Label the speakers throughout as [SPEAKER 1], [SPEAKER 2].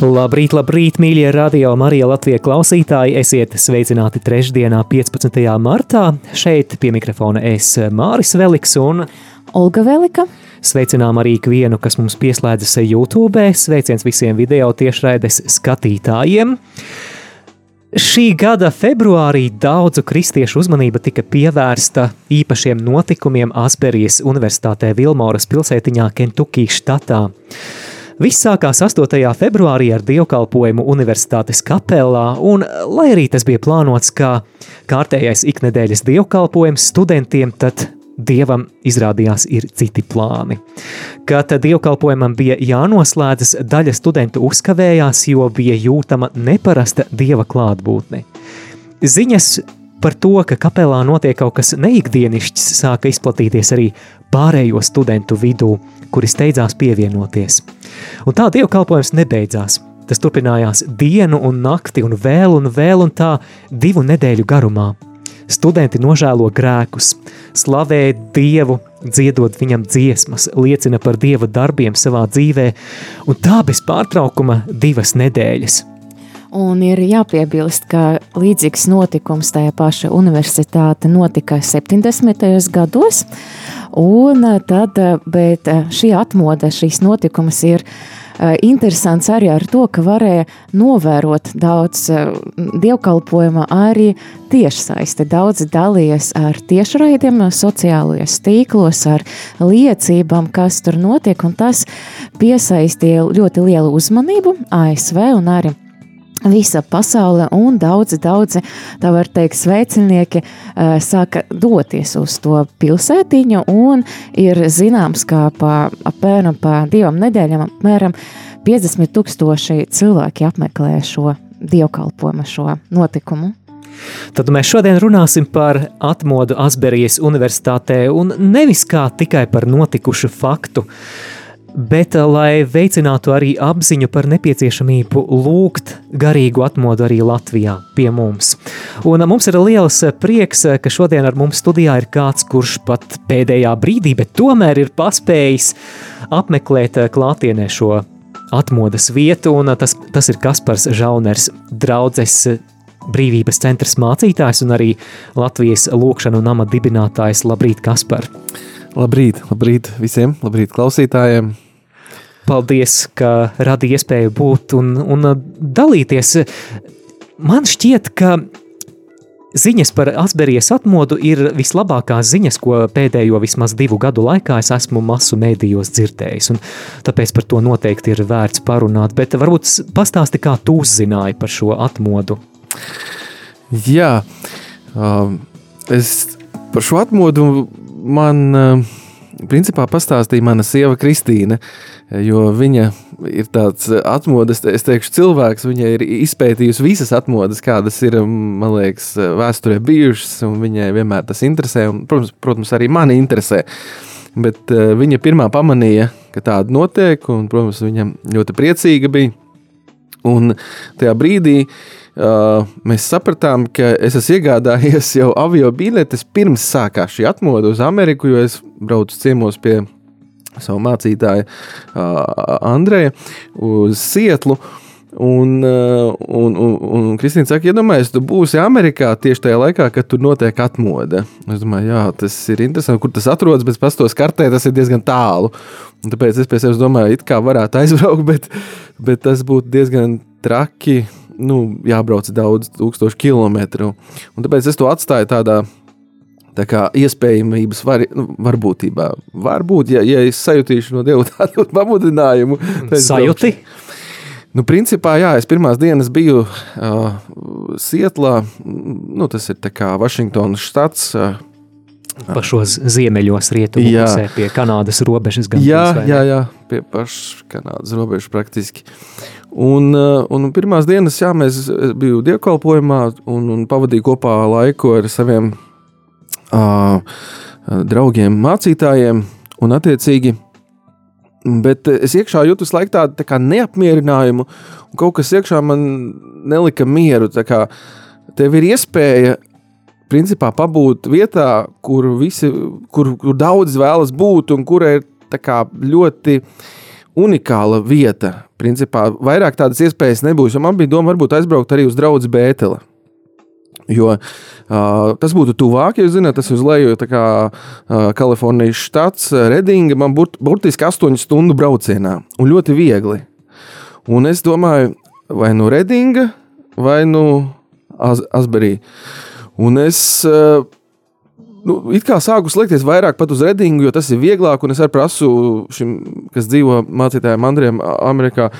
[SPEAKER 1] Labrīt, labrīt, mīļie radio Marija Latvijas klausītāji! Esiet sveicināti trešdienā, 15. martā. Šeit pie mikrofona es Māris Veliks un
[SPEAKER 2] Olga Velika.
[SPEAKER 1] Sveicinām arī ikvienu, kas mums pieslēdzas YouTube. Sveiciens visiem video tiešraides skatītājiem. Šī gada februārī daudzu kristiešu uzmanība tika pievērsta īpašiem notikumiem Asperijas Universitātē Vilmoras pilsētiņā Kentucky štatā. Viss sākās 8. februārī ar dievkalpojumu Universitātes kapelā, un, lai arī tas bija plānots kā kārtējais iknedēļas dievkalpojums studentiem, tad dievam izrādījās ir citi plāni. Kad dievkalpojumam bija jānoslēdzas, daļa studentu uzkavējās, jo bija jūtama neparasta dieva klātbūtne. Ziņas par to, ka kapelā notiek kaut kas neikdienišķs, sāka izplatīties arī pārējo studentu vidū, kuri steidzās pievienoties. Un tā dievkalpojums nebeidzās. Tas turpinājās dienu un nakti un vēl un vēl un tā divu nedēļu garumā. Studenti nožēlo grēkus, slavē Dievu, dziedot viņam dziesmas, liecina par Dieva darbiem savā dzīvē, un tā bez pārtraukuma divas nedēļas.
[SPEAKER 2] Un ir jāpiebilst, ka līdzīgs notikums tajā paša universitāte notika 70. gados, Un eh, tad, eh, bet eh, šī atmoda, šīs notikums ir interesants arī ar to, ka varēja novērot daudz dievkalpojuma arī tiešsaiste. Daudzi dalījies ar tiešraidiem sociālajos tīklos, ar liecībām, kas tur notiek, un tas piesaistīja ļoti lielu uzmanību ASV un arī visa pasaule un daudzi, daudzi, tā var teikt, sveicinieki uh, sāka doties uz to pilsētiņu un ir zināms, ka pa apmēram pa divām nedēļām apmēram 50 tūkstoši cilvēki apmeklē šo dievkalpojumu, šo notikumu.
[SPEAKER 1] Tad mēs šodien runāsim par atmodu Asberijas universitātē un nevis kā tikai par notikušu faktu, uh, bet eh, lai veicinātu arī apziņu par nepieciešamību lūgt garīgu atmodu arī Latvijā pie mums. Un eh, mums ir liels eh, prieks, ka šodien ar mums studijā ir kāds, kurš pat pēdējā brīdī, bet tomēr ir paspējis apmeklēt klātienē šo atmodas vietu, un tas, tas ir Kaspars Žauners, draudzes brīvības centrs mācītājs un arī Latvijas lūkšanu nama dibinātājs. Labrīt, Kaspar!
[SPEAKER 3] Labrīt, labrīt visiem, labrīt klausītājiem.
[SPEAKER 1] Paldies, ka radīja iespēju būt un, un dalīties. Man šķiet, ka ziņas par Asberijas atmodu ir vislabākās ziņas, ko pēdējo vismaz divu gadu laikā es esmu masu mēdījos dzirdējis. Tāpēc par to noteikti ir vērts parunāt. Bet varbūt pastāsti, kā tu uzzināji par šo atmodu.
[SPEAKER 3] Jā, um, es par šo atmodu man uh, principā pastāstīja mana sieva Kristīne, jo viņa ir tāds atmodas, es teikšu, cilvēks. Viņa ir izpētījusi visas atmodas, kādas ir, man liekas, vēsturē bijušas, un viņai vienmēr tas interesē, un, protams, protams arī mani interesē. Bet viņa pirmā pamanīja, ka tāda notiek, un, protams, viņa ļoti priecīga bija. Un tajā brīdī uh, Uh, mēs sapratām, ka es esmu iegādājies jau avio biļetes pirms sākās šī atmoda uz Ameriku, jo es braucu ciemos pie savu mācītāju uh, Andreja uz Sietlu. Un, uh, un, un, un Kristīna saka, iedomājieties, tu būsi Amerikā tieši tajā laikā, kad tur notiek atmoda. Es domāju, jā, tas ir interesanti, kur tas atrodas, bet pastos kartē tas ir diezgan tālu. Un tāpēc es pie sevis domāju, it kā varētu aizbraukt, bet, bet tas būtu diezgan traki nu, jābrauc daudz tūkstošu kilometru. Un tāpēc es to atstāju tādā tā kā iespējamības var, nu, varbūtībā. Varbūt, ja, ja es sajutīšu no Dieva tādu pamudinājumu,
[SPEAKER 1] tad sajūti.
[SPEAKER 3] Nu, principā, jā, es pirmās dienas biju uh, Sietlā. Nu, tas ir Vašingtonas štats. Uh,
[SPEAKER 1] Pašos ziemeļos, pusē, pie Kanādas robežas. Gan
[SPEAKER 3] jā, jā, jā, pie pašas Kanādas robežas praktiski. Uh, un pirmās dienas, jā, mēs es biju dievkalpojumā un, un pavadīju kopā laiku ar saviem uh, draugiem, mācītājiem un attiecīgi. Bet es iekšā visu laiku tādu tā kā neapmierinājumu, un kaut kas iekšā man nelika mieru. Tā kā Tev ir iespēja principā pabūt vietā, kur, visi, kur, kur daudz vēlas būt, un kur ir kā ļoti unikāla vieta. Principā vairāk tādas iespējas nebūs. Man bija doma, varbūt aizbraukt arī uz draugu Bēteli. Jo uh, tas būtu tuvāk, ja zināt, tas ir uz leju, tā kā uh, Kalifornijas štats, Redinga. Man būtu burtiski 8 stundu braucienā un ļoti viegli. Un es domāju, vai nu Redinga, vai nu Az Asberī. Un es uh, nu, it kā sāku slēgties vairāk pat uz Redingu, jo tas ir vieglāk. Un es arī prasu šim, kas dzīvo mācītājiem Andriem Amerikā,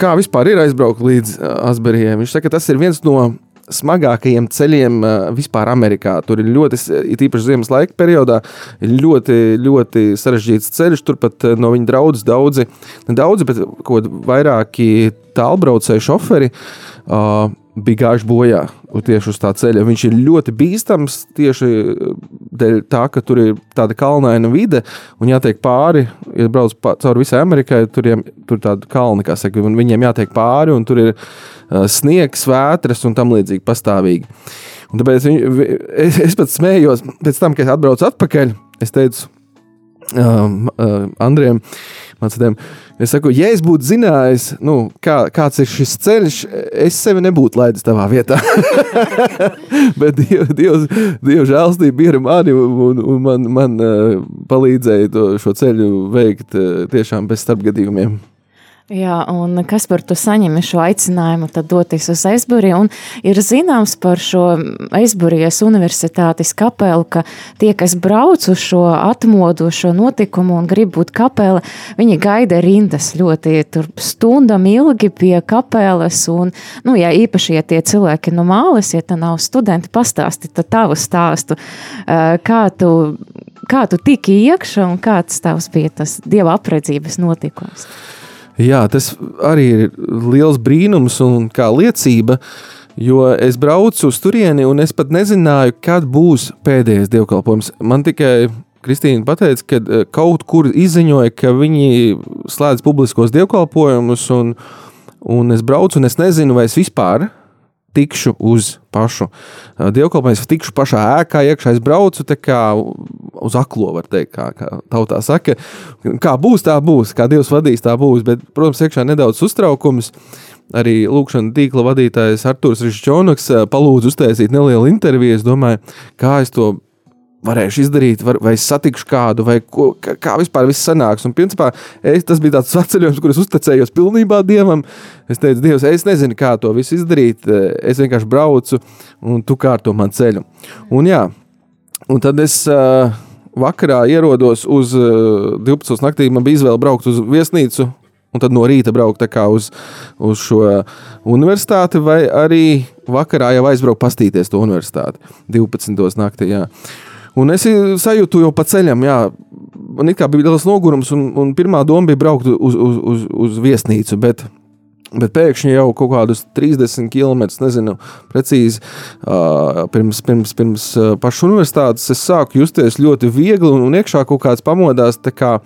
[SPEAKER 3] kā vispār ir aizbraukt līdz Asberijai. Viņš saka, ka tas ir viens no smagākajiem ceļiem vispār Amerikā. Tur ir ļoti, īpaši ziemas laika periodā, ļoti, ļoti sarežģīts ceļš. Turpat no viņa draudzes daudzi, ne daudzi, bet vairāki tālbraucēji šoferi. Uh, bija gājuši bojā tieši uz tā ceļa. Viņš ir ļoti bīstams tieši dēļ tā, ka tur ir tāda kalnaina vide un jātiek pāri. Ja brauc pa, cauri visai Amerikai, tur ir tāda kalna, kā saka, un viņiem jātiek pāri, un tur ir uh, sniegs, vētras un tam līdzīgi pastāvīgi. Un tāpēc viņ, vi- es, es pat smējos, pēc tam, kad atbraucu atpakaļ, es teicu um, uh, Andriem, mācītājiem, es saku, ja es būtu zinājis, nu, kā, kāds ir šis ceļš, es sevi nebūtu laidis tavā vietā. Bet Dievs, Dievs, Dievs žēlstība ir mani un, un, man, man uh, palīdzēja to, šo ceļu veikt uh, tiešām bez starpgadījumiem.
[SPEAKER 2] Jā, un kas par to saņem šo aicinājumu, tad doties uz Aizburiju. Un ir zināms par šo Aizburijas universitātes kapelu, ka tie, kas brauc uz šo atmodu, šo notikumu un grib būt kapela, viņi gaida rindas ļoti tur stundam ilgi pie kapelas. Un, nu, ja īpaši, ja tie cilvēki no māles, ja tā nav studenti, pastāsti tavu stāstu, kā tu, kā tu tiki iekšā un kāds tavs bija tas dieva apredzības notikums.
[SPEAKER 3] Jā, tas arī ir liels brīnums un kā liecība, jo es braucu uz turieni un es pat nezināju, kad būs pēdējais dievkalpojums. Man tikai Kristīna pateica, ka eh, kaut kur izziņoja, ka viņi slēdz publiskos dievkalpojumus, un, un es braucu, un es nezinu, vai es vispār tikšu uz pašu dievkalpojumu. Es tikšu pašā ēkā, iekšā es braucu uz aklo, var teikt, kā, kā tautā saka. Kā būs, tā būs, kā Dievs vadīs, tā būs. Bet, protams, iekšā nedaudz uztraukums. Arī lūkšanas tīkla vadītājs Arthurs Rišķonoks palūdza uztaisīt nelielu interviju. Es domāju, kā es to varēšu izdarīt, var, vai es satikšu kādu, vai ko, kā, kā vispār viss sanāks. Un, principā, es, tas bija tāds ceļojums, kurus uzticējos pilnībā dievam. Es teicu, Dievs, es nezinu, kā to visu izdarīt. Es vienkārši braucu, un tu kārto man ceļu. Un, jā, un tad es uh, vakarā ierodos uz uh, 12. naktī. Man bija izvēle braukt uz viesnīcu. Un tad no rīta braukt uz, uz šo universitāti, vai arī vakarā jau aizbraukt pastīties to universitāti 12. naktī. Jā. Un es sajūtu jau pa ceļam, jā, man bija liels nogurums, un, un pirmā doma bija braukt uz, uz, uz, uz viesnīcu, bet, bet pēkšņi jau kaut kādus 30 km, nezinu precīzi, pirms, pirms, pirms pašas universitātes es sāku justies ļoti viegli, un, un iekšā kaut kāds pamodās, kā,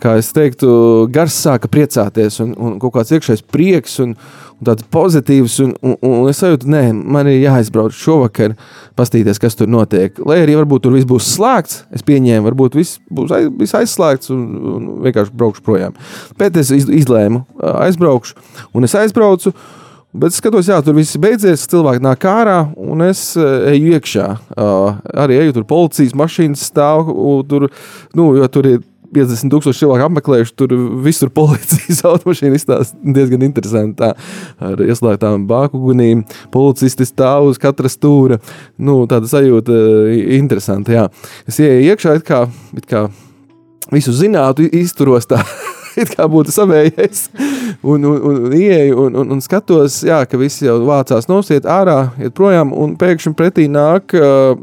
[SPEAKER 3] kā es teiktu, gars sāka priecāties, un, un kaut kāds iekšējs prieks, un, un tāds pozitīvs, un, un, un es sajūtu, nē, man ir jāizbrauc šovakar, pastīties, kas tur notiek. Lai arī varbūt tur viss būs slēgts, es pieņēmu, varbūt viss būs aiz, viss aizslēgts, un, un vienkārši braukšu projām. Bet es iz, izlēmu, aizbraukšu, un es aizbraucu. Bet es skatos, jā, tur viss beidzies, cilvēki nāk ārā, un es uh, eju iekšā. Uh, arī eju tur, policijas mašīnas stāv, tur, nu, jo tur ir 50,000 cilvēku apmeklējuši. Tur visur policijas automašīna izstāsta diezgan interesanti. Tā, ar ieslēgtām bāku gunīm, policisti stāv uz katra stūra. Nu, tāda sajūta eh, interesanta. Jā. Es ienāku iekšā, it kā, it kā visu zinātu, izturos tā. it kā būtu savējais. Un, un, un, ieeju un, un, un skatos, jā, ka visi jau vācās nosiet ārā, iet projām, un pēkšņi pretī nāk. Uh,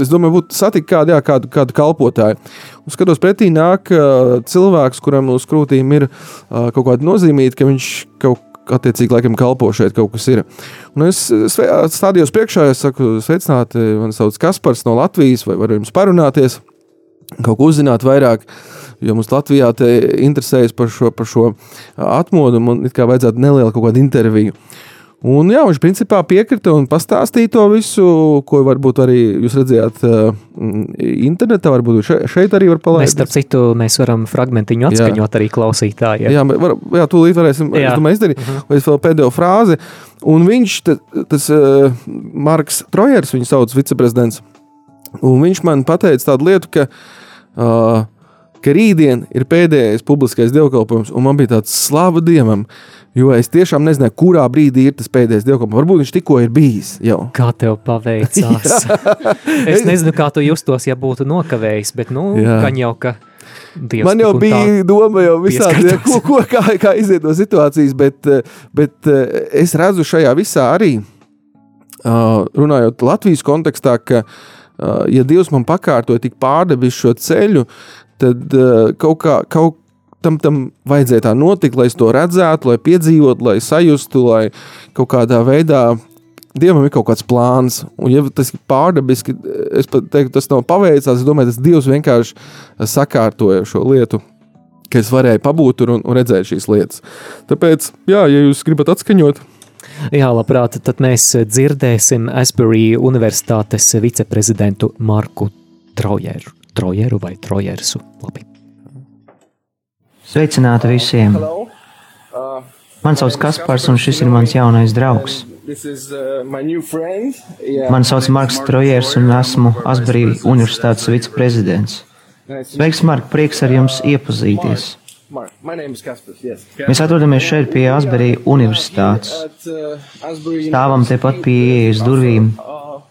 [SPEAKER 3] es domāju, būtu satikt kādu, jā, kādu, kādu kalpotāju. Un skatos pretī nāk uh, cilvēks, kuram uz krūtīm ir uh, kaut kāda nozīmīga, ka viņš kaut attiecīgi laikam kalpo šeit kaut kas ir. Un es stādījos priekšā, es saku, sveicināti, man sauc Kaspars no Latvijas, vai varu jums parunāties, kaut ko uzzināt vairāk. Jo mums Latvijā interesējas par šo, par šo atmodu, un it kā vajadzētu nelielu kaut kādu interviju. Un, jā, viņš principā piekrita un pastāstīja to visu, ko varbūt arī jūs redzējāt uh, internetā. Varbūt še, šeit arī var palaist.
[SPEAKER 1] Mēs, starp citu, mēs varam fragmentiņu atskaņot jā. arī klausītājiem.
[SPEAKER 3] Jā, var, jā tūlīt varēsim jā. izdarīt. Uh -huh. Vai es vēl pēdējo frāzi. Un viņš, tas uh, Marks Trojers, viņu sauc viceprezidents, un viņš man pateica tādu lietu, ka uh, ka rītdien ir pēdējais publiskais dievkalpojums, un man bija tāds slava dievam, jo es tiešām nezināju, kurā brīdī ir tas pēdējais dievkalpojums. Varbūt viņš tikko ir bijis. Jau.
[SPEAKER 1] Kā tev paveicās? es nezinu, kā tu justos, ja būtu nokavējis, bet nu, gan jau ka. Dievs,
[SPEAKER 3] Man jau bija doma, jau visādi, ko, ko, kā, kā iziet no situācijas, bet, bet es redzu šajā visā arī, runājot Latvijas kontekstā, ka, ja Dievs man pakārtoja tik pārdevis šo ceļu, tad uh, kaut kā. Kaut Tam, tam vajadzēja tā notikt, lai es to redzētu, lai piedzīvotu, lai sajustu, lai kaut kādā veidā Dievam ir kaut kāds plāns, un ja tas ir pārdabiski, es pat teiktu, tas nav paveicās. Es domāju, tas Dievs vienkārši sakārtoja šo lietu, ka es varēju pabūt tur un, un redzēt šīs lietas. Tāpēc, jā, ja jūs gribat atskaņot,
[SPEAKER 1] Jā, labprāt, tad mēs dzirdēsim Asbury Universitātes viceprezidentu Marku Traujeru. Trojeru vai Trojersu. Labi.
[SPEAKER 4] Sveicināti visiem! Man sauc Kaspars, un šis ir mans jaunais draugs. Mani sauc Marks Trojers, un esmu Asbury Universitātes viceprezidents. Sveiks, Mark, prieks ar jums iepazīties. Mēs atrodamies šeit pie Asbury Universitātes. Stāvam tepat pie ieejas durvīm,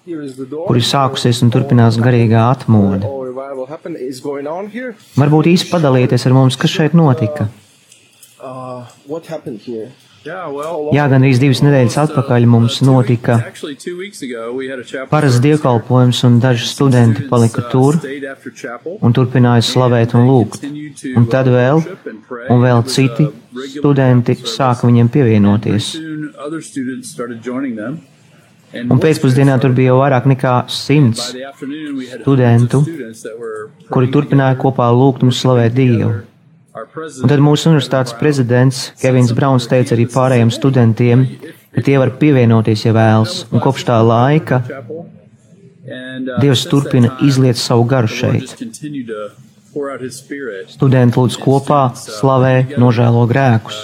[SPEAKER 4] kur ir sākusies un turpinās garīgā atmoda. Varbūt īsi padalieties ar mums, kas šeit notika. Uh, Jā, gan arī divas nedēļas atpakaļ mums notika parasts dievkalpojums, un daži studenti palika tur un turpināja slavēt un lūgt. Un tad vēl, un vēl citi studenti sāka viņiem pievienoties. Un pēcpusdienā tur bija jau vairāk nekā simts studentu, kuri turpināja kopā lūgt un slavēt Dievu. Un tad mūsu universitātes prezidents Kevins Brauns teica arī pārējiem studentiem, ka tie var pievienoties, ja vēlas, un kopš tā laika Dievs turpina izliet savu garu šeit. Studenti lūdz kopā, slavē, nožēlo grēkus.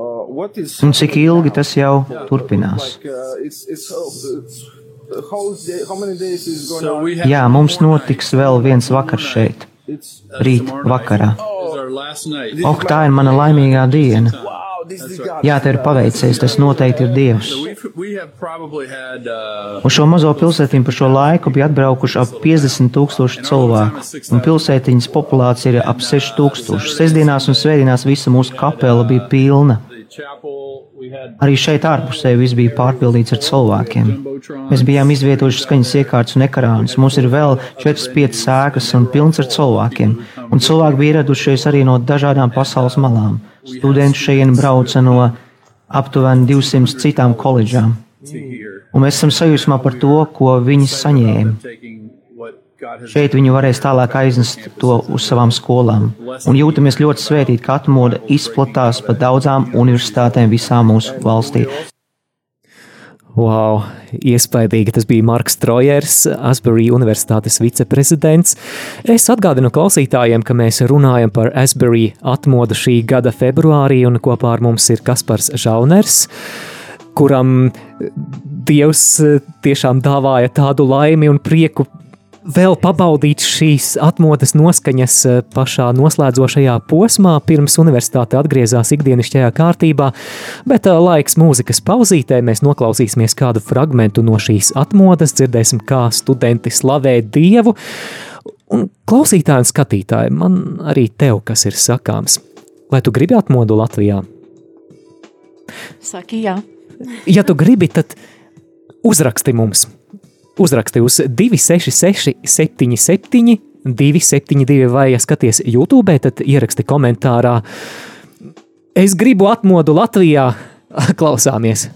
[SPEAKER 4] Uh, Un cik ilgi tas jau turpinās? Jā, mums notiks vēl viens vakars šeit, rīt vakarā. Ok, tā ir mana laimīgā diena. Jā, tev ir paveicies, tas noteikti ir Dievs. Uz šo mazo pilsētiņu par šo laiku bija atbraukuši ap 50 tūkstoši cilvēku, un pilsētiņas populācija ir ap 6 tūkstoši. Sestdienās un svētdienās visa mūsu kapela bija pilna. Arī šeit ārpusē viss bija pārpildīts ar cilvēkiem. Mēs bijām izvietojuši skaņas iekārtas un ekrānus. Mums ir vēl 4-5 sēkas un pilns ar cilvēkiem. Un cilvēki bija ieradušies arī no dažādām pasaules malām. Studenti šeit brauca no aptuveni 200 citām koledžām. Un mēs esam sajūsmā par to, ko viņi saņēma. Šeit viņi varēs tālāk aiznest to uz savām skolām. Un jūtamies ļoti svētīti, ka atmoda izplatās pa daudzām universitātēm visā mūsu valstī.
[SPEAKER 1] Wow, iespaidīgi. Tas bija Marks Trojers, Asbury Universitātes viceprezidents. Es atgādinu klausītājiem, ka mēs runājam par Asbury atmodu šī gada februārī, un kopā ar mums ir Kaspars Žauners, kuram Dievs tiešām dāvāja tādu laimi un prieku vēl pabaudīt šīs atmodas noskaņas eh, pašā noslēdzošajā posmā, pirms universitāte atgriezās ikdienišķajā kārtībā, bet eh, laiks mūzikas pauzītē mēs noklausīsimies kādu fragmentu no šīs atmodas, dzirdēsim, kā studenti slavē Dievu, Un klausītāji un skatītāji, man arī tev kas ir sakāms. Vai tu gribi atmodu Latvijā?
[SPEAKER 2] Saki, jā.
[SPEAKER 1] Ja tu gribi, tad uzraksti mums. Uzraksti uz 266, 77, 272, vai, ja skaties YouTube, tad ieraksti komentārā. Es gribu atmodu Latvijā, klausāmies!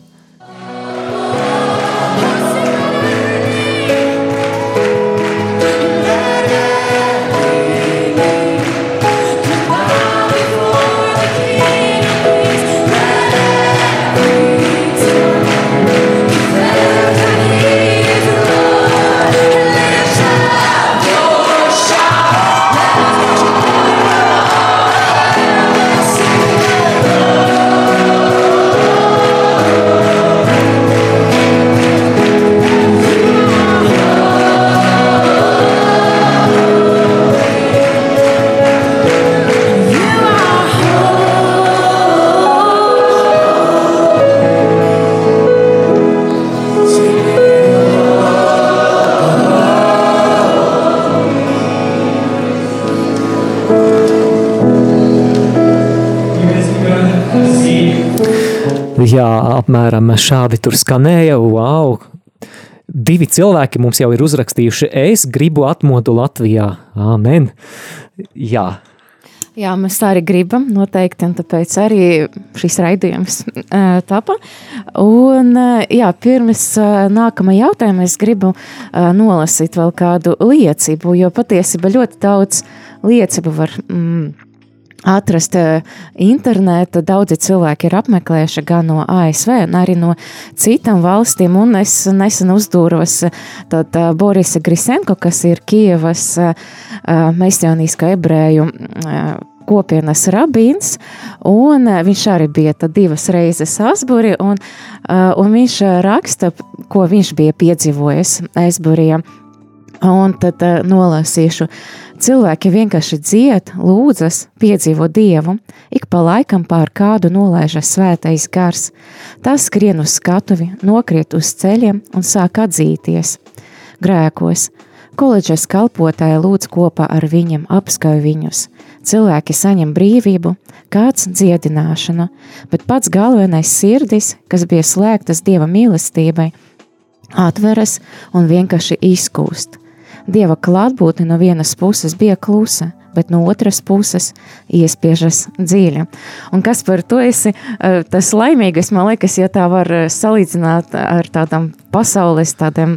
[SPEAKER 1] Jā, apmēram šādi tur skanēja. Wow! Divi cilvēki mums jau ir uzrakstījuši, es gribu atmodu Latvijā. Amen! Jā,
[SPEAKER 2] Jā, mēs tā arī gribam, noteikti, un tāpēc arī šis raidījums uh, tapa. Un, uh, jā, pirms uh, nākamā jautājuma es gribu nolasīt vēl kādu liecību, jo patiesībā ļoti daudz liecību var mm, atrast internetā. Daudzi cilvēki ir apmeklējuši gan no ASV, gan arī no citām valstīm. Un es nesen uzdūros tad, Borisa Grisenko, kas ir Kievas meistānīska ebreju kopienas rabīns, un viņš arī bija divas reizes Asburī, un, un viņš raksta, ko viņš bija piedzīvojis Asburijā. Un tad nolasīšu. Cilvēki vienkārši dzied, lūdzas, piedzīvo dievu, ik pa laikam pār kādu nolaižas svētais gars. Tas skrien uz skatuvi, nokriet uz ceļiem un sāk atzīties. Grēkos, koledžas kalpotāja lūdz kopā ar viņiem, apskauj viņus. Cilvēki saņem brīvību, kāds dziedināšanu, bet pats galvenais sirdis, kas bija slēgtas dieva mīlestībai, atveras un vienkārši izkūst. Dieva klātbūtne no vienas puses bija klusa, bet no otras puses iespiežas dziļa. Un kas par to esi tas laimīgais, man liekas, ja tā var salīdzināt ar tādām pasaules tādiem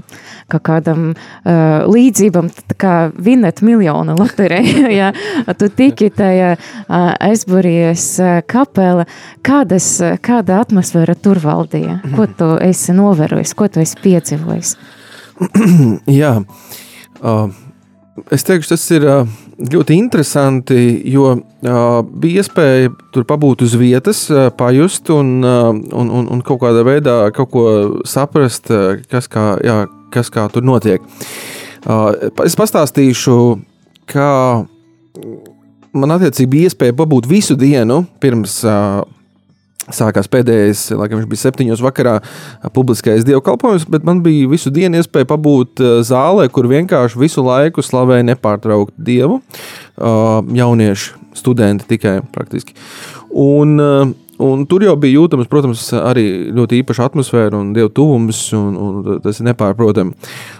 [SPEAKER 2] kā kādam uh, līdzībam, tā kā vinēt miljonu loteriju, ja tu tiki tajā uh, aizburījies uh, kapela, kādas, kāda atmosfēra tur valdīja? Ko tu esi novērojis, ko tu esi piedzīvojis?
[SPEAKER 3] Jā, uh, es teikšu, tas ir uh, ļoti interesanti, jo uh, bija iespēja tur pabūt uz vietas, uh, pajust un, uh, un, un, un kaut kādā veidā kaut ko saprast, uh, kas, kā, jā, kas kā tur notiek. Uh, es pastāstīšu, kā man attiecīgi bija iespēja pabūt visu dienu pirms uh, Sākās pēdējais, laikam, viņš bija septiņos vakarā publiskais dievkalpojums, bet man bija visu dienu iespēja pabūt zālē, kur vienkārši visu laiku slavēja nepārtraukti dievu. Jaunieši, studenti tikai praktiski. Un, Un tur jau bija jūtams, protams, arī ļoti īpaša atmosfēra un dievu tuvums, un, un tas ir nepārprotami.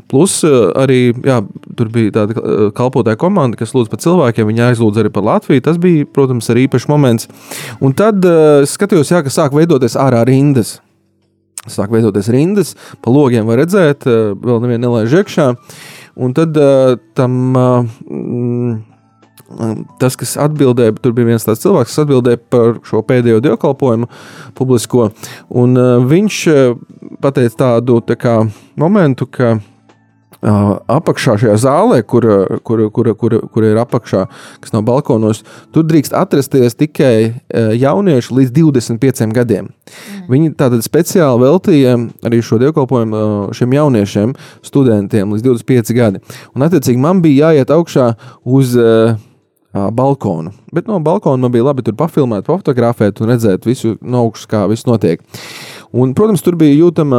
[SPEAKER 3] Plus, arī jā, tur bija tāda kalpotāja komanda, kas lūdz par cilvēkiem, viņi aizlūdz arī par Latviju. Tas bija, protams, arī īpašs moments. Un tad es skatījos, jā, ka sāk veidoties ārā rindas. Sāk veidoties rindas, pa logiem var redzēt, vēl nevienu nelaiž iekšā. Un tad tam. Mm, tas, kas atbildēja, tur bija viens tāds cilvēks, kas atbildēja par šo pēdējo dievkalpojumu publisko. Un uh, viņš pateica tādu tā kā, momentu, ka uh, apakšā šajā zālē, kur, kur, kur, kur, kur ir apakšā, kas nav balkonos, tur drīkst atrasties tikai jaunieši līdz 25 gadiem. Mm. Viņi tātad speciāli veltīja arī šo dievkalpojumu šiem jauniešiem, studentiem līdz 25 gadi. Un, attiecīgi, man bija jāiet augšā uz balkonu. Bet no balkona man bija labi tur pafilmēt, fotografēt un redzēt visu no augšas, kā viss notiek. Un, protams, tur bija jūtama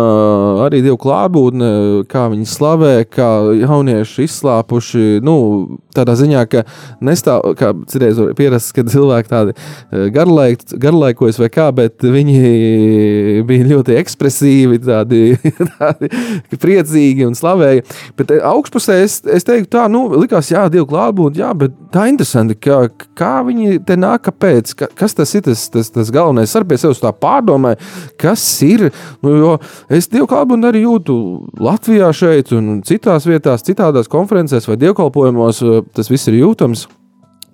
[SPEAKER 3] arī dievu klātbūtne, kā viņi slavē, kā jaunieši izslāpuši. Nu, tādā ziņā, ka nestāv, kā citreiz var pierast, ka cilvēki tādi garlaik, garlaikojas vai kā, bet viņi bija ļoti ekspresīvi, tādi, tādi priecīgi un slavēja. Bet augšpusē es, es teiktu tā, nu, likās, jā, dievu klātbūtne, jā, bet tā interesanti, ka, kā viņi te nāk, kāpēc, ka, kas tas ir tas, tas, tas galvenais. Ar pie sevis tā pārdomāju, kas ir. Nu, jo es dievkalpojumu arī jūtu Latvijā šeit un citās vietās, citādās konferencēs vai dievkalpojumos. Tas viss ir jūtams.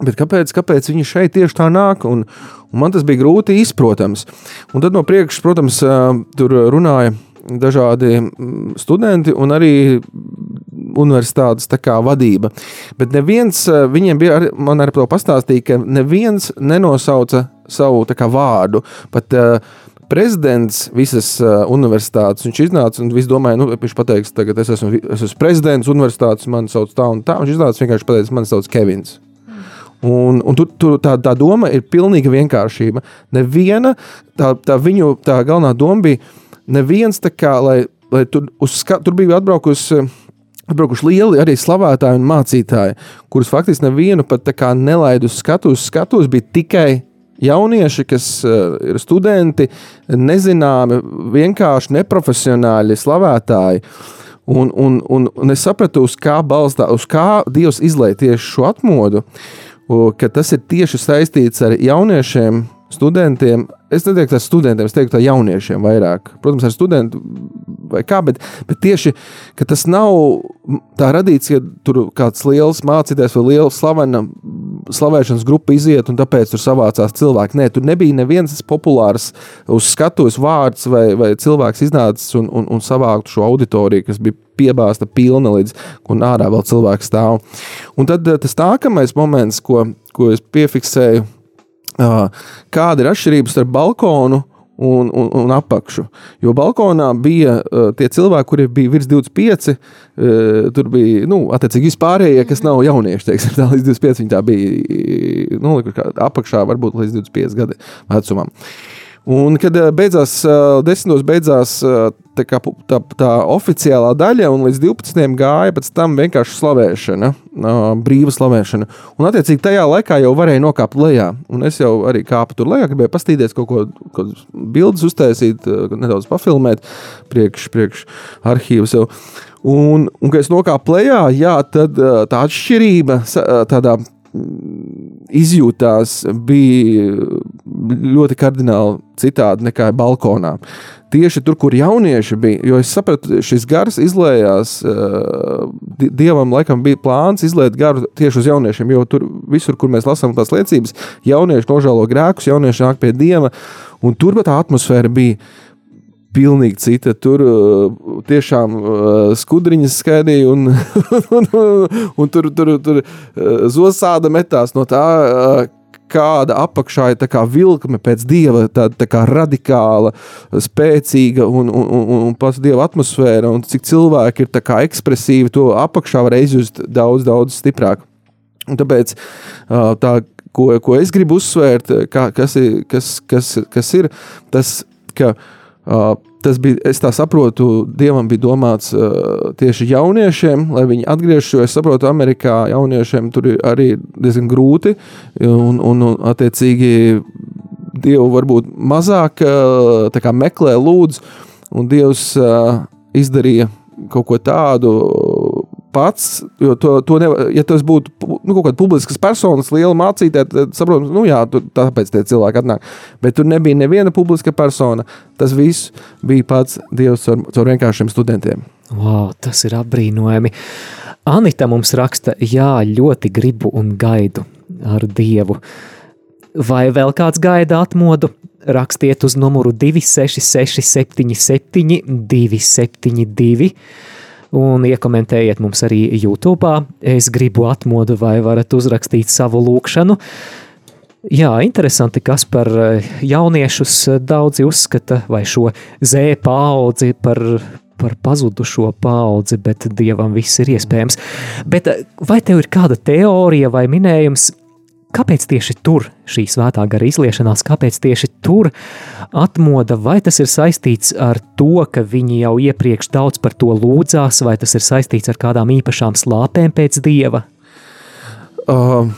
[SPEAKER 3] Bet kāpēc, kāpēc viņi šeit tieši tā nāk? Un, un man tas bija grūti izprotams. Un tad no priekšas, protams, tur runāja dažādi studenti un arī universitātes kā, vadība. Bet neviens, viņiem bija, man arī to pastāstīja, ka neviens nenosauca savu kā, vārdu. Pat, uh, prezidents visas uh, universitātes. Viņš iznāca un viss domāja, nu, viņš pateiks, tagad es esmu, es esmu prezidents universitātes, man sauc tā un tā. Viņš iznāca vienkārši pateicis, man sauc Kevins. Un, un tur, tur tā, tā doma ir pilnīga vienkāršība. Neviena, tā, tā viņu tā galvenā doma bija, neviens tā kā, lai, lai tur, uz, tur bija atbraukusi. Atbraukuši lieli arī slavētāji un mācītāji, kurus faktiski nevienu pat nelaidu uz skatuves. Skatuves bija tikai jaunieši, kas uh, ir studenti, nezināmi, vienkārši neprofesionāļi, slavētāji. Un, un, un, un es sapratu, uz kā balstā, uz kā Dievs izlaiž tieši šo atmodu, ka tas ir tieši saistīts ar jauniešiem, studentiem. Es neteiktu, tas studentiem, es teiktu, ka jauniešiem vairāk. Protams, ar studentu vai kā, bet, bet tieši tas nav tā radīts, ka tur kāds liels mācītājs vai liela slavena slavēšanas grupa iziet un tāpēc tur savācās cilvēki. Nē, tur nebija neviens populārs uz skatuves vārds vai, vai cilvēks iznācis un, un, un savāktu šo auditoriju, kas bija piebāzta pilna līdz, un ārā vēl cilvēks stāv. Un tad tas nākamais moments, ko, ko es piefiksēju, kāda ir atšķirība starp balkonu un, un, un apakšu. Jo balkonā bija uh, tie cilvēki, kuriem bija virs 25, uh, tur bija nu, attiecīgi vispārējie, kas nav jaunieši. Teiksim, tā, līdz 25 viņi tā bija nu, apakšā, varbūt līdz 25 gadu vecumam. Un, kad beidzās, desmitos beidzās tā, kā, tā, tā oficiālā daļa, un līdz 12. gāja pēc tam vienkārši slavēšana, brīva slavēšana. Un, attiecīgi, tajā laikā jau varēja nokāpt lejā. Un es jau arī kāpu tur lejā, gribēju pastīties, kaut ko kaut bildes uztaisīt, nedaudz pafilmēt, priekš, priekš arhīvus. Un, un, kad es nokāpu lejā, jā, tad tā atšķirība tādā izjūtās bija ļoti kardināli citādi nekā balkonā. Tieši tur, kur jaunieši bija, jo es sapratu, šis gars izlējās, dievam laikam bija plāns izlēt garu tieši uz jauniešiem, jo tur visur, kur mēs lasām tās liecības, jaunieši nožēlo grēkus, jaunieši nāk pie dieva, un tur tā atmosfēra bija pilnīgi cita. Tur uh, tiešām uh, skudriņas skaidīja, un, un, un, un tur, tur, tur uh, zosāda metās no tā. Kāda apakšā ir kā vilkme pēc dieva, tāda tā kā radikāla, spēcīga un, un, un, un pats dieva atmosfēra, un cik cilvēki ir ekspresīvi, to apakšā var izjust daudz, daudz stiprāk. Un tāpēc tā, ko, ko es gribu uzsvērt, kā, kas, ir, kas, kas, kas ir tas, ka uh, Uh, tas bija, es tā saprotu, dievam bija domāts uh, tieši jauniešiem, lai viņi atgriežas. Jo es saprotu, Amerikā jauniešiem tur ir arī diezgan grūti, un, un, un attiecīgi dievu varbūt mazāk uh, meklē, lūdz, un dievs uh, izdarīja kaut ko tādu pats, jo to, to nevar, ja tas būtu nu, kaut kāda publiskas personas, liela mācītāja, tad saprotu, nu jā, tur, tāpēc tie cilvēki atnāk. Bet tur nebija neviena publiska persona. Tas viss bija pats Dievs caur, caur vienkāršiem studentiem.
[SPEAKER 1] Wow, tas ir apbrīnojami. Anita mums raksta, jā, ļoti gribu un gaidu ar Dievu. Vai vēl kāds gaida atmodu? Rakstiet uz numuru 266 77 272 un iekomentējiet mums arī YouTube. Es gribu atmodu, vai varat uzrakstīt savu lūkšanu. Jā, interesanti, kas par eh, jauniešus daudzi uzskata, vai šo Z paudzi par, par pazudušo paudzi, bet dievam viss ir iespējams. Bet eh, vai tev ir kāda teorija vai minējums, Kāpēc tieši tur šī svētā gara izliešanās, kāpēc tieši tur atmoda, vai tas ir saistīts ar to, ka viņi jau iepriekš daudz par to lūdzās, vai tas ir saistīts ar kādām īpašām slāpēm pēc dieva?
[SPEAKER 3] Uh,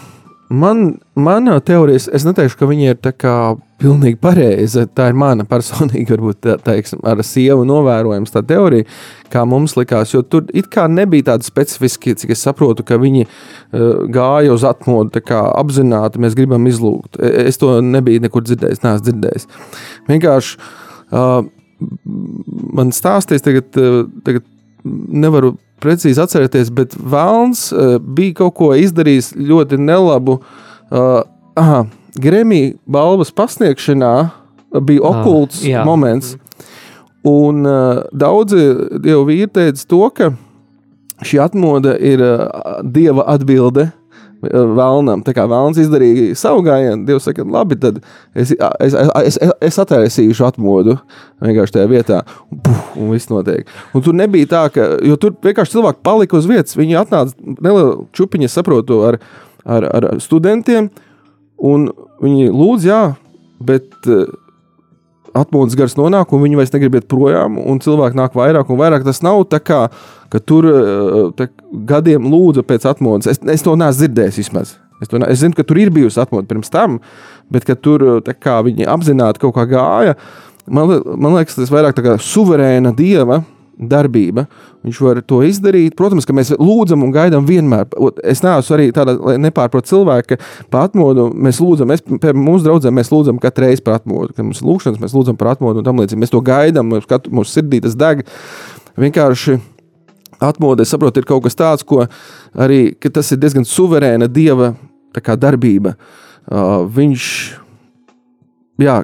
[SPEAKER 3] man, mana teorija, es neteikšu, ka viņi ir tā kā pilnīgi pareiza. Tā ir mana personīga, varbūt tā, teiksim, ar sievu novērojams tā teorija, kā mums likās. Jo tur it kā nebija tāda specifiska, cik es saprotu, ka viņi uh, gāja uz atmodu apzināti, mēs gribam izlūgt. E, es to nebiju nekur dzirdējis, neesmu dzirdējis. Vienkārši uh, man stāstīs tagad, uh, tagad nevaru precīzi atcerēties, bet Vēlns uh, bija kaut ko izdarījis ļoti nelabu. Uh, aha, Grēmija balvas pasniegšanā bija ah, okults ah, moments. Un uh, daudzi dievu vīri teica to, ka šī atmoda ir uh, dieva atbilde vēlnam. Tā kā vēlams izdarīja savu gājienu, Dievs saka, labi, tad es, es, es, es, es attaisīšu atmodu vienkārši tajā vietā, un, puf, un viss notiek. Un tur nebija tā, ka, jo tur vienkārši cilvēki palika uz vietas, viņi atnāca nelielu čupiņu, saprotu, ar, ar, ar studentiem, un viņi lūdz, jā, bet uh, atmodas gars nonāk, un viņi vairs negrib iet projām, un cilvēki nāk vairāk un vairāk. Tas nav tā kā, ka tur uh, tā, gadiem lūdza pēc atmodas. Es, es to neesmu dzirdējis vismaz. Es, to, ne, es zinu, ka tur ir bijusi atmoda pirms tam, bet ka tur kā, viņi apzināti kaut kā gāja. Man, man liekas, tas ir vairāk tā kā suverēna dieva darbība. Viņš var to izdarīt. Protams, ka mēs lūdzam un gaidām vienmēr. Es neesmu arī tāda, lai nepārprotu cilvēku, ka par atmodu mēs lūdzam, mēs, pie mūsu draugiem lūdzam katru reizi par atmodu. Kad mums lūkšanas, mēs lūdzam par atmodu un tam līdzīgi. Mēs to gaidām, mūsu sirdī tas deg. Vienkārši atmodu, es saprotu, ir kaut kas tāds, ko arī tas ir diezgan suverēna dieva darbība. Uh, viņš, jā,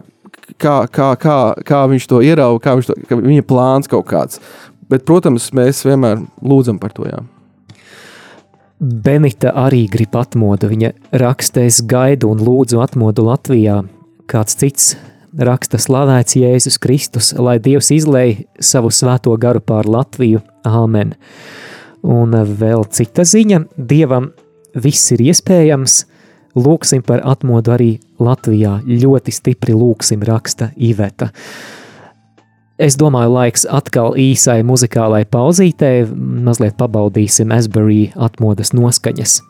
[SPEAKER 3] kā, kā, kā, kā viņš to ierauga, kā viņš to, ka viņa plāns kaut kāds. Bet, protams, mēs vienmēr lūdzam par to. Jā.
[SPEAKER 1] Benita arī grib atmodu. Viņa raksta, es gaidu un lūdzu atmodu Latvijā. Kāds cits raksta, slavēts Jēzus Kristus, lai Dievs izlēj savu svēto garu pār Latviju. Āmen. Un vēl cita ziņa - Dievam viss ir iespējams, Lūksim par atmodu arī Latvijā. Ļoti stipri lūksim, raksta Iveta. Es domāju, laiks atkal īsai muzikālai pauzītei, mazliet pabaudīsim Asbury atmodas noskaņas.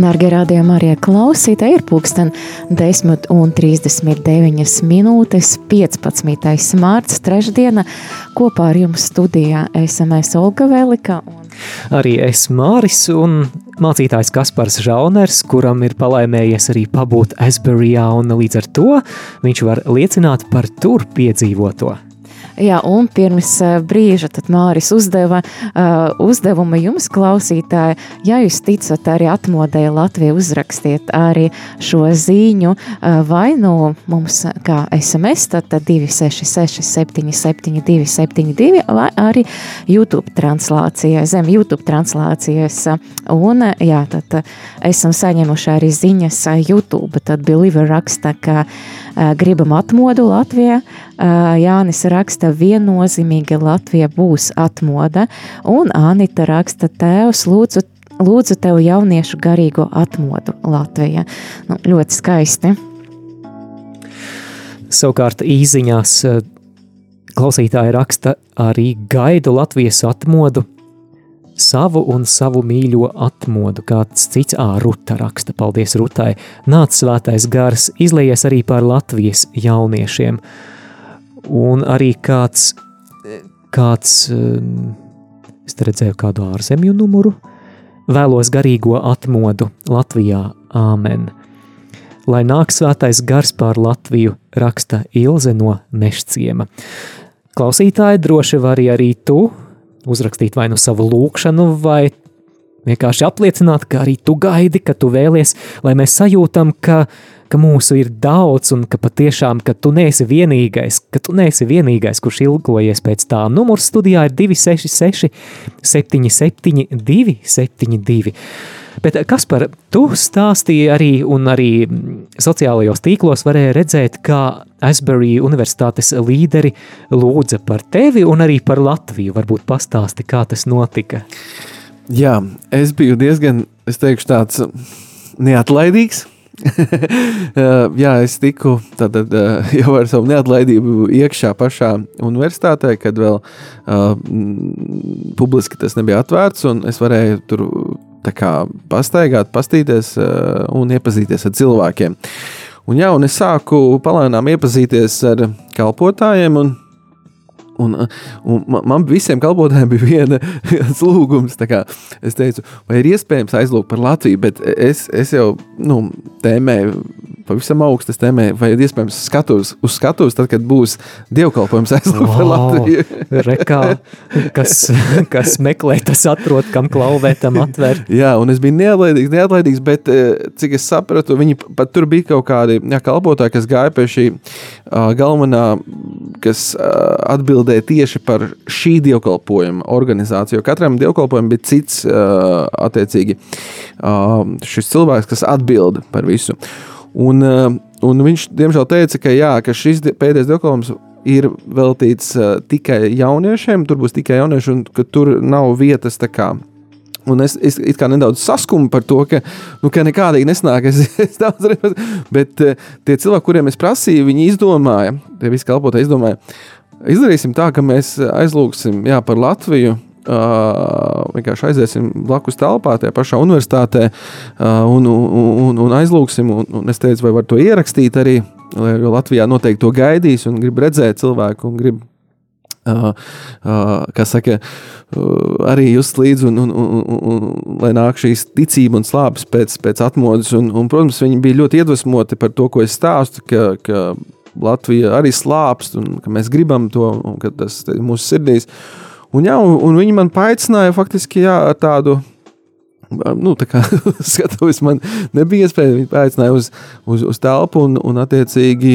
[SPEAKER 2] Darbie rādījumi arī klausītāji, ir pulksten 10 un 39 minūtes, 15. mārts, trešdiena. Kopā ar jums studijā SMS Olga Velika. Un...
[SPEAKER 1] Arī es Māris un mācītājs Kaspars Žauners, kuram ir palaimējies arī pabūt Esberijā, un līdz ar to viņš var liecināt par tur piedzīvoto.
[SPEAKER 2] Jā, un pirms eh, brīža Māris uzdeva uh, uzdevumu jums, klausītāji. Ja jūs ticat arī atmodēji Latviju, uzrakstiet arī šo ziņu uh, vai nu mums kā SMS, tad 266 772 72 vai arī YouTube translācijā, zem YouTube translācijas. Un jā, tad esam saņēmuši arī ziņas YouTube, tad Believer raksta, ka uh, gribam atmodu Latvijā, Jānis raksta, viennozīmīgi Latvija būs atmoda, un Anita raksta, tēvs lūdzu, lūdzu tev jauniešu garīgo atmodu Latvija. Nu, ļoti skaisti.
[SPEAKER 1] Savukārt īziņās klausītāji raksta arī gaidu Latvijas atmodu, savu un savu mīļo atmodu. Kāds cits āruta raksta, paldies Rutai. Nāc svētais gars, izlējies arī pār Latvijas jauniešiem. Un arī kāds, kāds um, es redzēju kādu ārzemju numuru, vēlos garīgo atmodu Latvijā, āmen. Lai nāk svētais gars pār Latviju, raksta Ilze no Mešciema. Klausītāji droši var arī tu uzrakstīt vai nu savu lūkšanu, vai vienkārši apliecināt, ka arī tu gaidi, ka tu vēlies, lai mēs sajūtam, ka ka mūsu ir daudz un ka patiešām, ka tu neesi vienīgais, ka tu neesi vienīgais, kurš ilgojies pēc tā. Numurs studijā ir 266 77 272. Bet kas par tu stāstīji arī un arī sociālajos tīklos varēja redzēt, kā Asbury universitātes līderi lūdza par tevi un arī par Latviju. Varbūt pastāsti, kā tas notika.
[SPEAKER 3] Jā, es biju diezgan, es teikšu tāds neatlaidīgs, jā, es tiku tātad, jau ar savu neatlaidību iekšā pašā universitātē, kad vēl uh, publiski tas nebija atvērts, un es varēju tur kā, pastaigāt, pastīties uh, un iepazīties ar cilvēkiem. Un, jā, un es sāku palēnām iepazīties ar kalpotājiem, un Un, un man visiem kalpotājiem bija viena, lūgums. Es teicu, vai ir iespējams aizlūgt par Latviju, bet es, es jau nu, tēmēju pavisam augstas tēmē, vai iespējams skatos uz skatuves, tad, kad būs dievkalpojums aizlūgt wow, Latviju.
[SPEAKER 1] Rekā, kas, kas meklē, tas atrod, kam klauvē tam atver.
[SPEAKER 3] Jā, un es biju neatlaidīgs, neatlaidīgs, bet eh, cik es sapratu, viņi pat tur bija kaut kādi jā, kalpotāji, kas gāja pie šī uh, galvenā, kas uh, atbildēja tieši par šī dievkalpojuma organizāciju, katram dievkalpojumam bija cits uh, attiecīgi uh, šis cilvēks, kas atbild par visu. Un, eh, un viņš, diemžēl, teica, ka, jā, ka šis pēdējais dievkalpojums ir veltīts uh, tikai jauniešiem, tur būs tikai jaunieši, un ka tur nav vietas tā kā. Un es, es kā nedaudz saskumu par to, ka, nu, ka nekādīgi nesnāk. Es, es daudz redzu, bet uh, tie cilvēki, kuriem es prasīju, viņi izdomāja, tie visi kalpotāji izdomāja, izdarīsim tā, ka mēs aizlūgsim jā, par Latviju, vienkārši aiziesim blakus telpā, tajā pašā universitātē, uh, un, un, un aizlūgsim. Un, un es teicu, vai var to ierakstīt arī, jo Latvijā noteikti to gaidīs un grib redzēt cilvēku un grib. Uh, uh, kā saka, uh, arī just līdzi, un, un, un, un, un lai nāk šīs ticība un slāpes pēc, pēc atmodas. Un, un, protams, viņi bija ļoti iedvesmoti par to, ko es stāstu, ka, ka Latvija arī slāpst un ka mēs gribam to, un ka tas ir mūsu sirdīs. Uh, Un, jā, un, un viņi man paaicināja faktiski jā, ar tādu. Nu, tā kā skatuves man nebija iespēja, viņi paaicināja uz, uz, uz telpu, un, un attiecīgi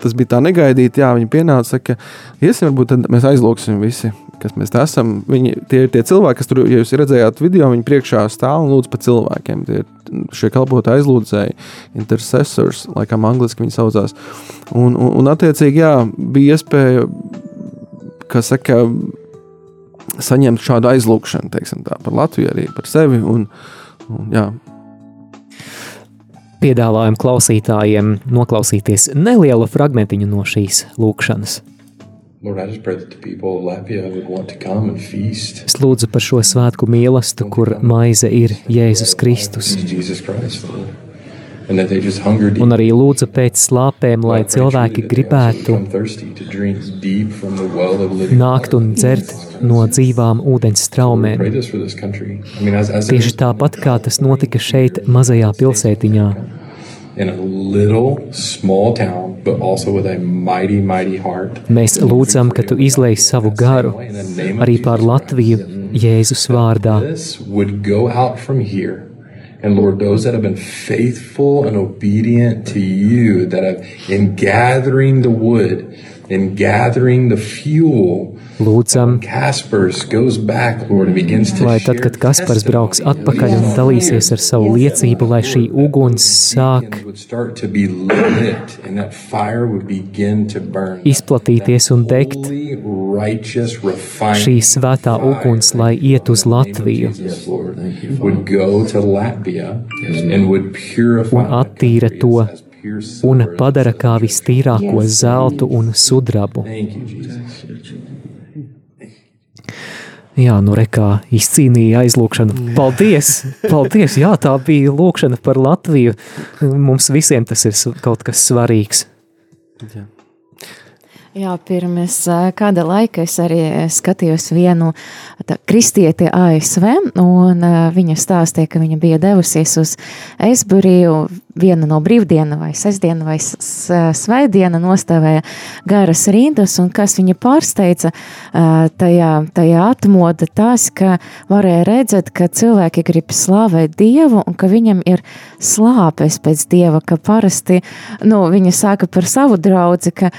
[SPEAKER 3] tas bija tā negaidīti. Jā, viņi pienāca, ka iesim, varbūt mēs aizlūksim visi, kas mēs esam. Viņi, tie ir tie cilvēki, kas tur, ja jūs redzējāt video, viņi priekšā stāv un lūdz par cilvēkiem. Tie ir šie kalpotāji aizlūdzēji, intercessors, laikam angliski viņi saucās. Un, un, un attiecīgi, jā, bija iespēja saka, saņemt šādu aizlūgšanu, teiksim tā, par Latviju, arī par sevi. Un, un, jā.
[SPEAKER 1] Piedāvājam klausītājiem noklausīties nelielu fragmentiņu no šīs lūkšanas. Es lūdzu par šo svētku mīlestību, kur maize ir Jēzus Kristus.
[SPEAKER 5] Jesus Christ, Lord.
[SPEAKER 1] Un arī lūdzu pēc slāpēm, lai cilvēki gribētu nākt un dzert no dzīvām ūdens straumēm. Tieši tāpat kā tas notika šeit, mazajā pilsētiņā,
[SPEAKER 5] town, but also with a mighty, mighty heart.
[SPEAKER 1] mēs lūdzam, ka tu izlai savu garu arī pār Latviju Jēzus vārdā.
[SPEAKER 5] And Lord, those that have been faithful and obedient to you, that have in gathering the wood, in gathering the fuel,
[SPEAKER 1] Lūdzam, lai tad, kad Kaspars brauks atpakaļ un dalīsies ar savu liecību, lai šī uguns sāk izplatīties un degt, šī svētā uguns, lai iet uz Latviju. Un attīra to un padara kā vistīrāko zeltu un sudrabu. Jā, nu rekā izcīnīja aizlūkšanu. Paldies! Paldies! Jā, tā bija lūkšana par Latviju. Mums visiem tas ir kaut kas svarīgs.
[SPEAKER 2] Jā, pirms ā, kāda laika es arī skatījos vienu tā, kristieti ASV, un viņa stāstīja, ka viņa bija devusies uz Esburiju viena no brīvdiena vai sestdiena vai s- s- svētdiena nostāvēja garas rindas, un kas viņa pārsteidza tajā, tajā atmoda tas, ka varēja redzēt, ka cilvēki grib slavēt Dievu un ka viņam ir slāpes pēc Dieva, ka parasti, nu, viņa saka par savu draudzi, ka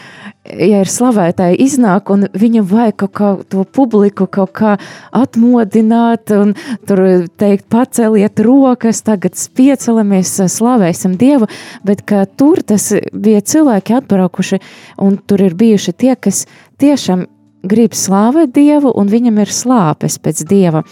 [SPEAKER 2] ja ir slavētāji iznāk un viņam vajag kaut kā to publiku kaut kā atmodināt un tur teikt paceliet rokas, tagad piecelamies, slavēsim Dievu, bet ka tur tas bija cilvēki atbraukuši un tur ir bijuši tie, kas tiešām grib slāvēt Dievu un viņam ir slāpes pēc Dieva.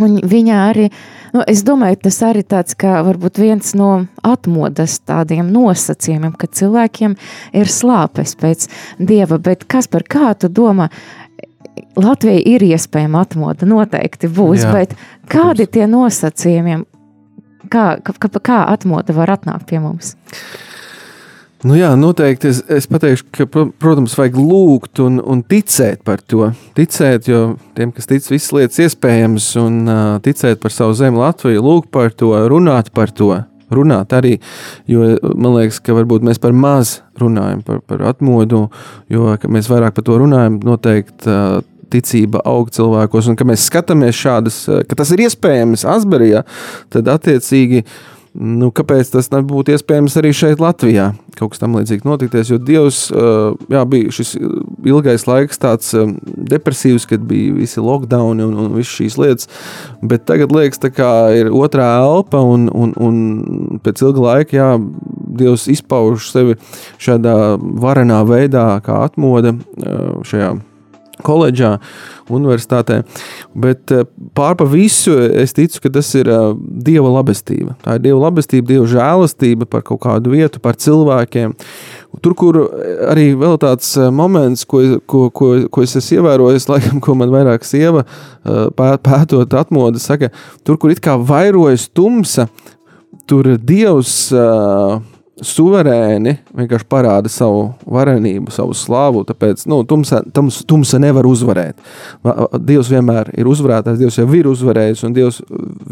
[SPEAKER 2] Un viņa arī, nu, es domāju, tas arī tāds kā varbūt viens no atmodas tādiem nosacījumiem, ka cilvēkiem ir slāpes pēc dieva, bet kas par kā tu domā? Latvijai ir iespējama atmoda, noteikti būs,
[SPEAKER 3] Jā,
[SPEAKER 2] bet kādi tie nosacījumiem, kā, kā, kā atmoda var atnākt pie mums?
[SPEAKER 3] Nu jā, noteikti es, es pateikšu, ka, pro- protams, vajag lūgt un, un ticēt par to. Ticēt, jo tiem, kas tic, visas lietas iespējamas, un uh, ticēt par savu zemi Latviju, lūgt par to, runāt par to. Runāt arī, jo man liekas, ka varbūt mēs par maz runājam par, par atmodu, jo ka mēs vairāk par to runājam, noteikti uh, ticība aug cilvēkos, un ka mēs skatāmies šādas, uh, ka tas ir iespējams Asberijā, tad attiecīgi Nu, kāpēc tas nebūtu iespējams arī šeit, Latvijā? Kaut kas tam līdzīgs notikties, jo Dievs, uh, jā, bija šis ilgais laiks, tāds um, depresīvs, kad bija visi lockdown un, un visas šīs lietas. Bet tagad liekas, kā ir otrā elpa, un, un, un pēc ilga laika, jā, Dievs izpauž sevi šādā varenā veidā, kā atmoda uh, šajā koledžā, universitātē. Bet eh, pār pa visu es ticu, ka tas ir eh, Dieva labestība. Tā ir Dieva labestība, Dieva žēlastība par kaut kādu vietu, par cilvēkiem. Tur, kur arī vēl tāds eh, moments, ko, ko, ko, ko es esmu ievērojis, laikam, ko man vairāk sieva eh, pē- pētot atmodu, saka, tur, kur it kā vairojas tumsa, tur Dievs uh, suverēni vienkārši parāda savu varenību, savu slavu. Tāpēc nu, tumsa, tums, tumsa nevar uzvarēt. Va- Dievs vienmēr ir uzvarētājs, Dievs jau ir uzvarējis, un Dievs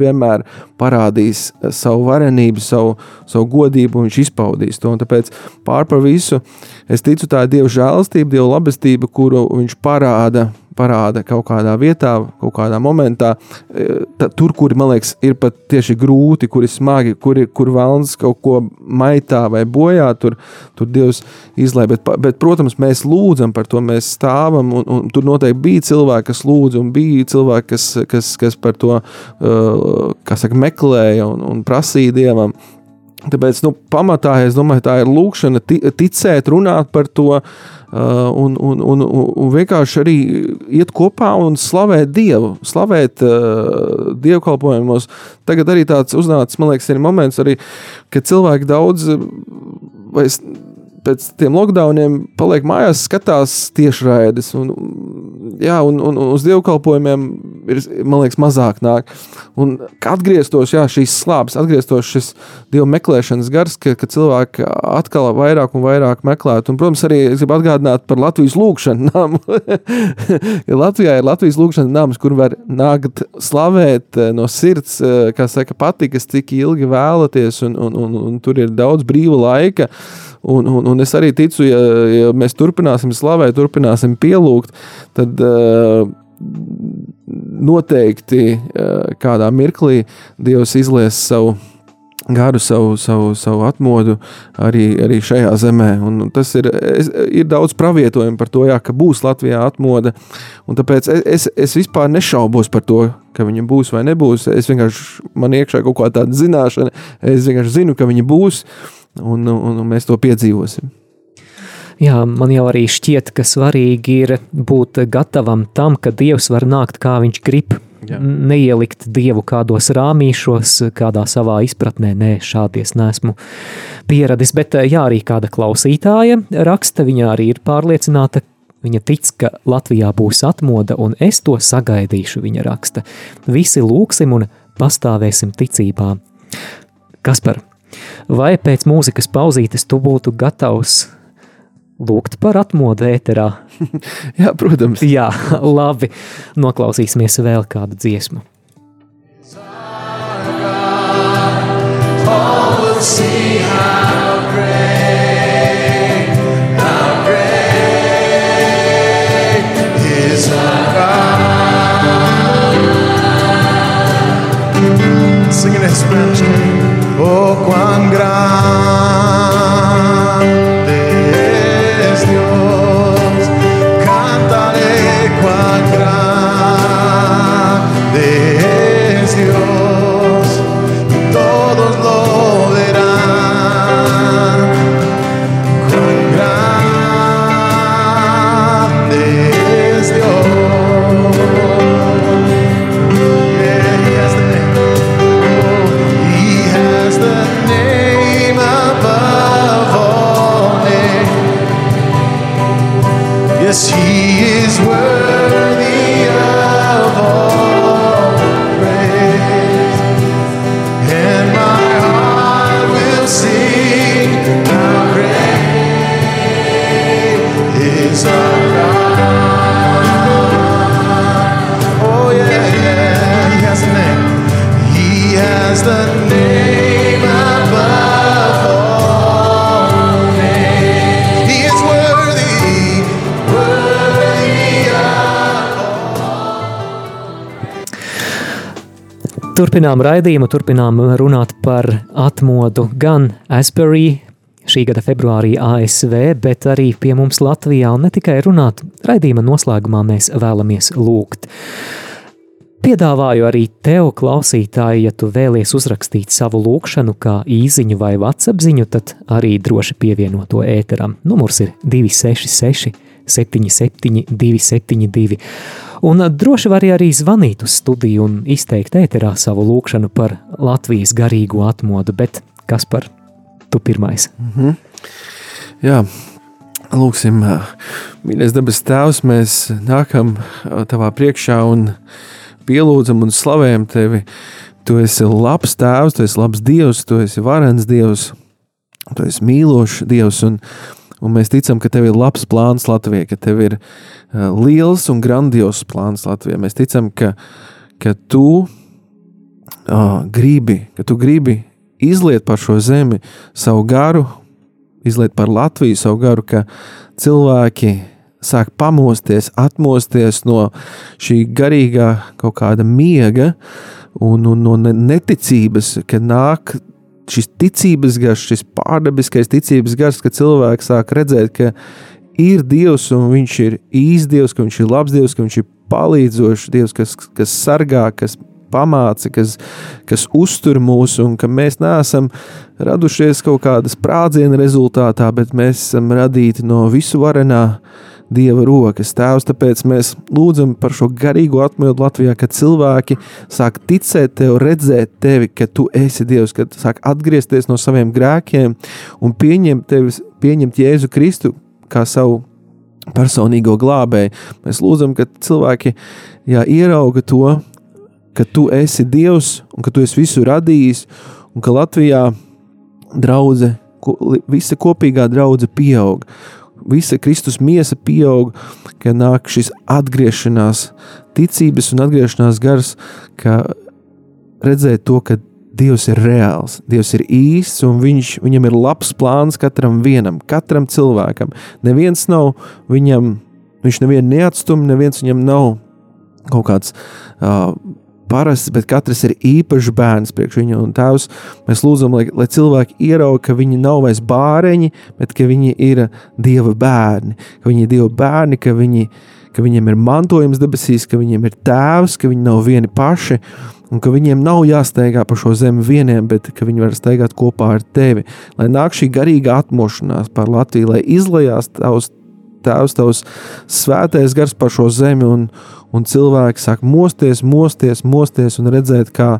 [SPEAKER 3] vienmēr parādīs savu varenību, savu, savu godību, un viņš izpaudīs to. Un tāpēc pār par visu es ticu, tā Dieva žēlastība, Dieva labestība, kuru viņš parāda parāda kaut kādā vietā, kaut kādā momentā, e, ta, tur, kur man liekas, ir pat tieši grūti, kur ir smagi, kur, kur vēlams kaut ko maitā vai bojā, tur, tur Dievs izlaiž. Bet, bet, protams, mēs lūdzam par to, mēs stāvam, un, un tur noteikti bija cilvēki, kas lūdza, un bija cilvēki, kas, kas, kas par to kā saka, meklēja un, un prasīja Dievam. Tāpēc, nu, pamatā, es domāju, tā ir lūkšana, ti- ticēt, runāt par to, uh, un, un, un, un, un vienkārši arī iet kopā un slavēt Dievu, slavēt uh, dievkalpojumos. Tagad arī tāds uznācis, man liekas, ir moments, arī, kad cilvēki daudz, vai es pēc tiem lockdowniem paliek mājās, skatās tiešraides. Un, jā, un, un, un uz dievkalpojumiem ir, man liekas, mazāk nāk. Un atgrieztos, jā, šīs slāpes, atgrieztos šis dievu meklēšanas gars, ka, ka cilvēki atkal vairāk un vairāk meklētu. Un, protams, arī es gribu atgādināt par Latvijas lūgšanu namu. Latvijā ir Latvijas lūgšana nams, kur var nākt slavēt eh, no sirds, eh, kā saka, patikas, cik ilgi vēlaties, un, un, un, un tur ir daudz brīva laika. Un, un, un es arī ticu, ja, ja mēs turpināsim slavēt, turpināsim pielūgt, tad uh, noteikti uh, kādā mirklī Dievs izlies savu garu, savu, savu, savu atmodu arī, arī šajā zemē. Un tas ir, es, ir daudz pravietojumu par to, jā, ka būs Latvijā atmoda. Tāpēc es, es, es vispār nešaubos par to, ka viņa būs vai nebūs. Es vienkārši man iekšā kaut kāda tāda zināšana, es vienkārši zinu, ka viņa būs. Uh, un, un, un mēs to piedzīvosim.
[SPEAKER 1] Jā, man jau arī šķiet, ka svarīgi ir būt gatavam tam, ka Dievs var nākt kā viņš grib. Jā. Neielikt dievu kādos rāmīšos, kādā savā izpratnē, nē, šādies nesmu pieradis. Bet, jā, arī kāda klausītāja raksta, viņa arī ir pārliecināta, viņa tic, ka Latvijā būs atmoda, un es to sagaidīšu, viņa raksta. Visi lūksim un pastāvēsim ticībā. Kas par Vai pēc mūzikas pauzītes tu būtu gatavs lūgt par atmodu ēterā?
[SPEAKER 3] Jā, protams.
[SPEAKER 1] Jā, labi. Noklausīsimies vēl kādu dziesmu. See how great, how great is our God. Singing in Spanish. Oh cuán grande Turpinām raidījumu, turpinām runāt par atmodu gan Asbury, šī gada februārī ASV, bet arī pie mums Latvijā, un ne tikai runāt, raidījuma noslēgumā mēs vēlamies lūgt. Piedāvāju arī tev, klausītāji, ja tu vēlies uzrakstīt savu lūgšanu kā īsiņu vai WhatsApp ziņu, tad arī droši pievieno to ēteram. Numurs ir 266, 77, 272. Un droši var arī zvanīt uz studiju un izteikt ēterā savu lūgšanu par Latvijas garīgo atmodu, bet kas par tu pirmais?
[SPEAKER 3] Mm -hmm. Jā, lūksim, mīļais debes tēvs, mēs nākam tavā priekšā un pielūdzam un slavējam tevi. Tu esi labs tēvs, tu esi labs dievs, tu esi varens dievs, tu esi mīlošs dievs. Un, un mēs ticam, ka tev ir labs plāns Latvijai, ka tev ir uh, liels un grandios plāns Latvijai. Mēs ticam, ka, ka tu uh, gribi, ka tu gribi izliet par šo zemi savu garu, izliet par Latviju savu garu, ka cilvēki sāk pamosties, atmosties no šī garīgā kaut kāda miega un, un no neticības, ka nāk šis ticības gars, šis pārdabiskais ticības gars, ka cilvēks sāk redzēt, ka ir Dievs un viņš ir īsts Dievs, ka viņš ir labs Dievs, ka viņš ir palīdzošs Dievs, kas, kas sargā, kas pamāca, kas, kas uztur mūs, un ka mēs neesam radušies kaut kādas sprādziena rezultātā, bet mēs esam radīti no visu varenā Dieva rokas. Tēvs, tāpēc mēs lūdzam par šo garīgo atmodu Latvijā, ka cilvēki sāk ticēt tev, redzēt tevi, ka tu esi Dievs, kad sāk atgriezties no saviem grēkiem un pieņemt tevi pieņemt Jēzu Kristu kā savu personīgo glābēju. Mēs lūdzam, ka cilvēki jā, ierauga to, ka tu esi Dievs un ka tu esi visu radījis, un ka Latvijā draudze, visa kopīgā draudze pieaug. Visa Kristus miesa pieaug, ka nāk šis atgriešanās, ticības un atgriešanās gars, ka redzēt to, ka Dievs ir reāls, Dievs ir īsts un viņš, viņam ir labs plāns katram vienam, katram cilvēkam. Neviens nav viņam, viņš nevienu neatstum, neviens viņam nav kaut kāds uh, parasts, bet katrs ir īpašs bērns priekš viņa. Un tēvs, mēs lūdzam, lai, lai cilvēki ierauga, ka viņi nav vairs bāreņi, bet ka viņi ir Dieva bērni, ka viņi ir Dieva bērni, ka, viņi, ka viņiem ir mantojums debesīs, ka viņiem ir tēvs, ka viņi nav vieni paši un ka viņiem nav jāsteigā pa šo zemi vieniem, bet ka viņi var steigāt kopā ar tevi. Lai nāk šī garīga atmošanās par Latviju, lai izlējās tavs tēvs, tavs svētais gars par šo zemi, un, un cilvēki sāk mosties, mosties, mosties un redzēt, kā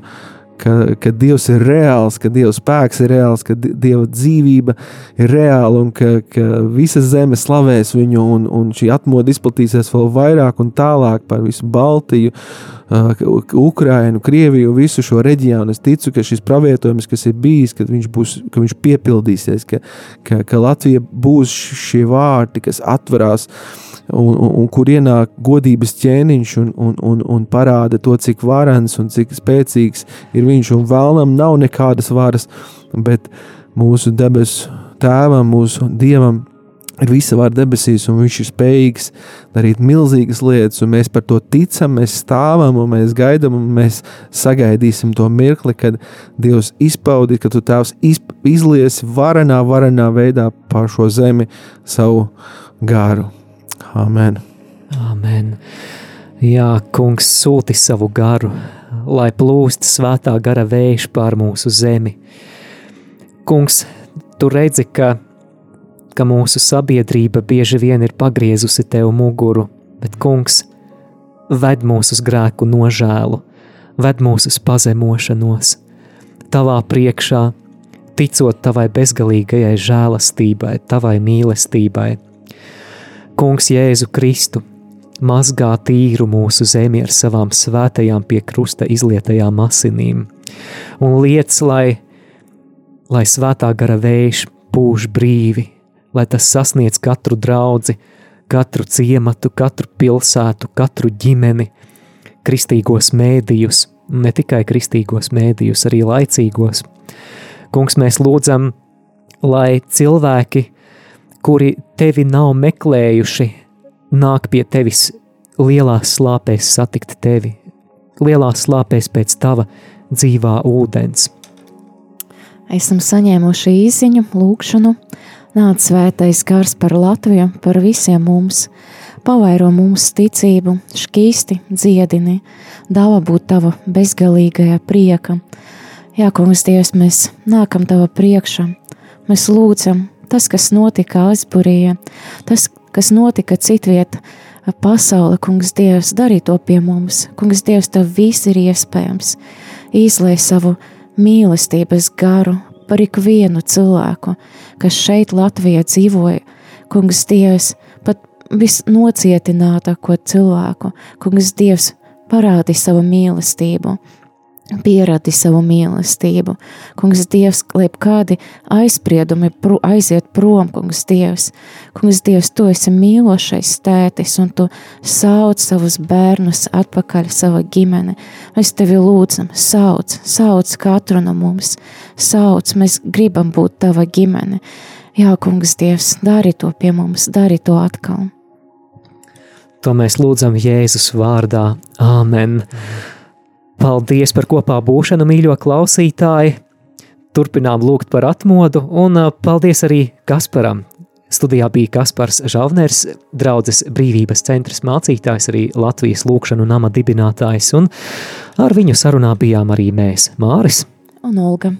[SPEAKER 3] ka, ka Dievs ir reāls, ka Dieva spēks ir reāls, ka Dieva dzīvība ir reāla un ka, ka visa zeme slavēs viņu, un, un šī atmoda izplatīsies vēl vairāk un tālāk par visu Baltiju, uh, Ukrainu, Krieviju, visu šo reģionu. Es ticu, ka šis pravietojums, kas ir bijis, ka viņš, būs, ka viņš piepildīsies, ka, ka, ka Latvija būs šie vārti, kas atverās un, un, un kur ienāk godības ķēniņš un, un, un, un parāda to, cik varens un cik spēcīgs ir viņš. Un vēlnam nav nekādas varas, bet mūsu debesu tēvam, mūsu dievam ir visa vara debesīs, un viņš ir spējīgs darīt milzīgas lietas, un mēs par to ticam, mēs stāvam, un mēs gaidām, un mēs sagaidīsim to mirkli, kad Dievs izpaudīs, ka tu tēvs izliesi varenā, varenā veidā pār šo zemi savu garu. Amen.
[SPEAKER 1] Amen. Jā, kungs sūti savu garu, lai plūst svētā gara vējš pār mūsu zemi. Kungs, tu redzi, ka, ka mūsu sabiedrība bieži vien ir pagriezusi tev muguru, bet kungs, ved mūs uz grēku nožēlu, ved mūs uz pazemošanos, tavā priekšā, ticot tavai bezgalīgajai žēlastībai, tavai mīlestībai – Kungs Jēzu Kristu mazgā tīru mūsu zemi ar savām svētajām pie krusta izlietajām asinīm, un liec, lai, lai svētā gara vējš pūš brīvi, lai tas sasniedz katru draudzi, katru ciematu, katru pilsētu, katru ģimeni, kristīgos mēdījus, ne tikai kristīgos mēdījus, arī laicīgos. Kungs, mēs lūdzam, lai cilvēki, kuri tevi nav meklējuši, nāk pie tevis lielās slāpēs satikt tevi, lielās slāpēs pēc tava dzīvā ūdens.
[SPEAKER 2] Esam saņēmuši īsiņu, lūgšanu, nāc svētais gars par Latviju, par visiem mums, pavairo mums ticību, šķīsti, dziedini, dāvā būt tava bezgalīgajā prieka. Jā, kungs, Dievs, mēs nākam tava priekšā, mēs lūdzam, tas, kas notika Aizburija, tas, kas notika citvieta pasaule, kungs Dievs, darī to pie mums. Kungs Dievs, tev viss ir iespējams. Īslēj savu mīlestības garu par ikvienu cilvēku, kas šeit Latvijā dzīvoja. Kungs Dievs, pat visnocietinātāko cilvēku, kungs Dievs, parādi savu mīlestību pierādi savu mīlestību. Kungs, Dievs, lai kādi aizspriedumi pru, aiziet prom, Kungs, Dievs. Kungs, Dievs, tu esi mīlošais tētis, un tu sauc savus bērnus atpakaļ savā ģimene. Mēs tevi lūdzam, sauc, sauc katru no mums, sauc, mēs gribam būt tava ģimene. Jā, Kungs, Dievs, dari to pie mums, dari to atkal.
[SPEAKER 1] To mēs lūdzam Jēzus vārdā. Āmen! Mm. Paldies par kopā būšanu, mīļo klausītāji! Turpinām lūgt par atmodu, un paldies arī Kasparam. Studijā bija Kaspars Žalners, draudzes brīvības centras mācītājs, arī Latvijas lūkšanu nama dibinātājs, un ar viņu sarunā bijām arī mēs, Māris
[SPEAKER 2] un Olga.